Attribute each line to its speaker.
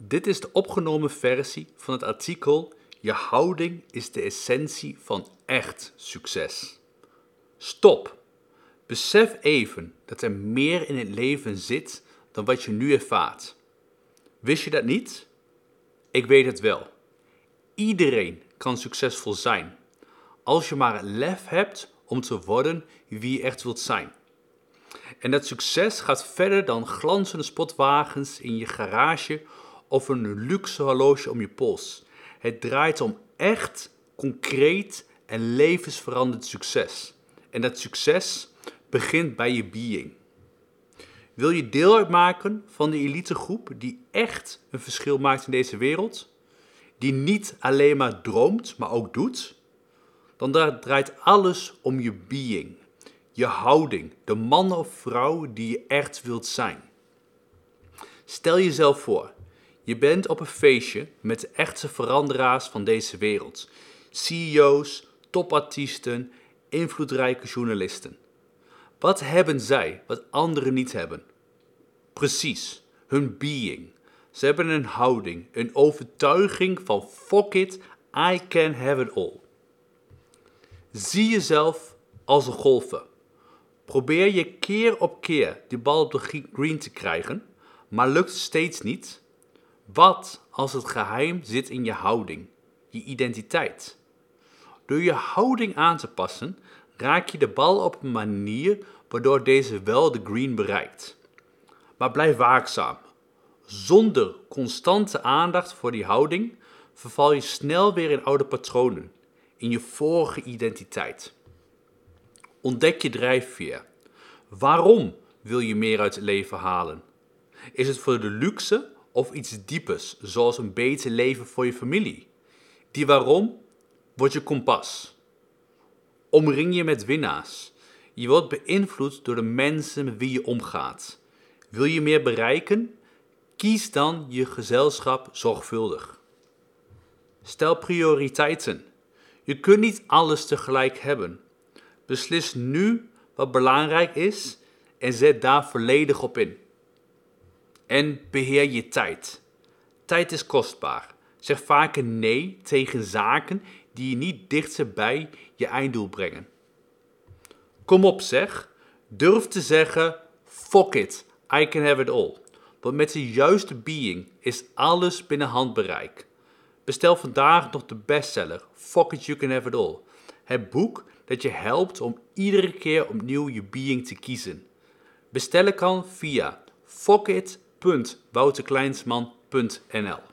Speaker 1: Dit is de opgenomen versie van het artikel Je houding is de essentie van echt succes. Stop. Besef even dat er meer in het leven zit dan wat je nu ervaart. Wist je dat niet? Ik weet het wel. Iedereen kan succesvol zijn, als je maar het lef hebt om te worden wie je echt wilt zijn. En dat succes gaat verder dan glanzende spotwagens in je garage of een luxe horloge om je pols. Het draait om echt, concreet en levensveranderend succes. En dat succes begint bij je being. Wil je deel uitmaken van de elitegroep die echt een verschil maakt in deze wereld? Die niet alleen maar droomt, maar ook doet? Dan draait alles om je being, je houding, de man of vrouw die je echt wilt zijn. Stel jezelf voor, je bent op een feestje met de echte veranderaars van deze wereld. CEO's, topartiesten, invloedrijke journalisten. Wat hebben zij wat anderen niet hebben? Precies, hun being. Ze hebben een houding, een overtuiging van fuck it, I can have it all. Zie jezelf als een golfer. Probeer je keer op keer die bal op de green te krijgen, maar lukt steeds niet. Wat als het geheim zit in je houding, je identiteit? Door je houding aan te passen, raak je de bal op een manier waardoor deze wel de green bereikt. Maar blijf waakzaam. Zonder constante aandacht voor die houding verval je snel weer in oude patronen, in je vorige identiteit. Ontdek je drijfveer. Waarom wil je meer uit het leven halen? Is het voor de luxe of iets diepers, zoals een beter leven voor je familie? Die waarom wordt je kompas. Omring je met winnaars. Je wordt beïnvloed door de mensen met wie je omgaat. Wil je meer bereiken? Kies dan je gezelschap zorgvuldig. Stel prioriteiten. Je kunt niet alles tegelijk hebben. Beslis nu wat belangrijk is en zet daar volledig op in. En beheer je tijd. Tijd is kostbaar. Zeg vaker nee tegen zaken die je niet dichter bij je einddoel brengen. Kom op zeg, durf te zeggen, fuck it, I can have it all. Want met de juiste being is alles binnen handbereik. Bestel vandaag nog de bestseller Fuck it, you can have it all. Het boek dat je helpt om iedere keer opnieuw je being te kiezen. Bestellen kan via fuckit.wouterkleinsman.nl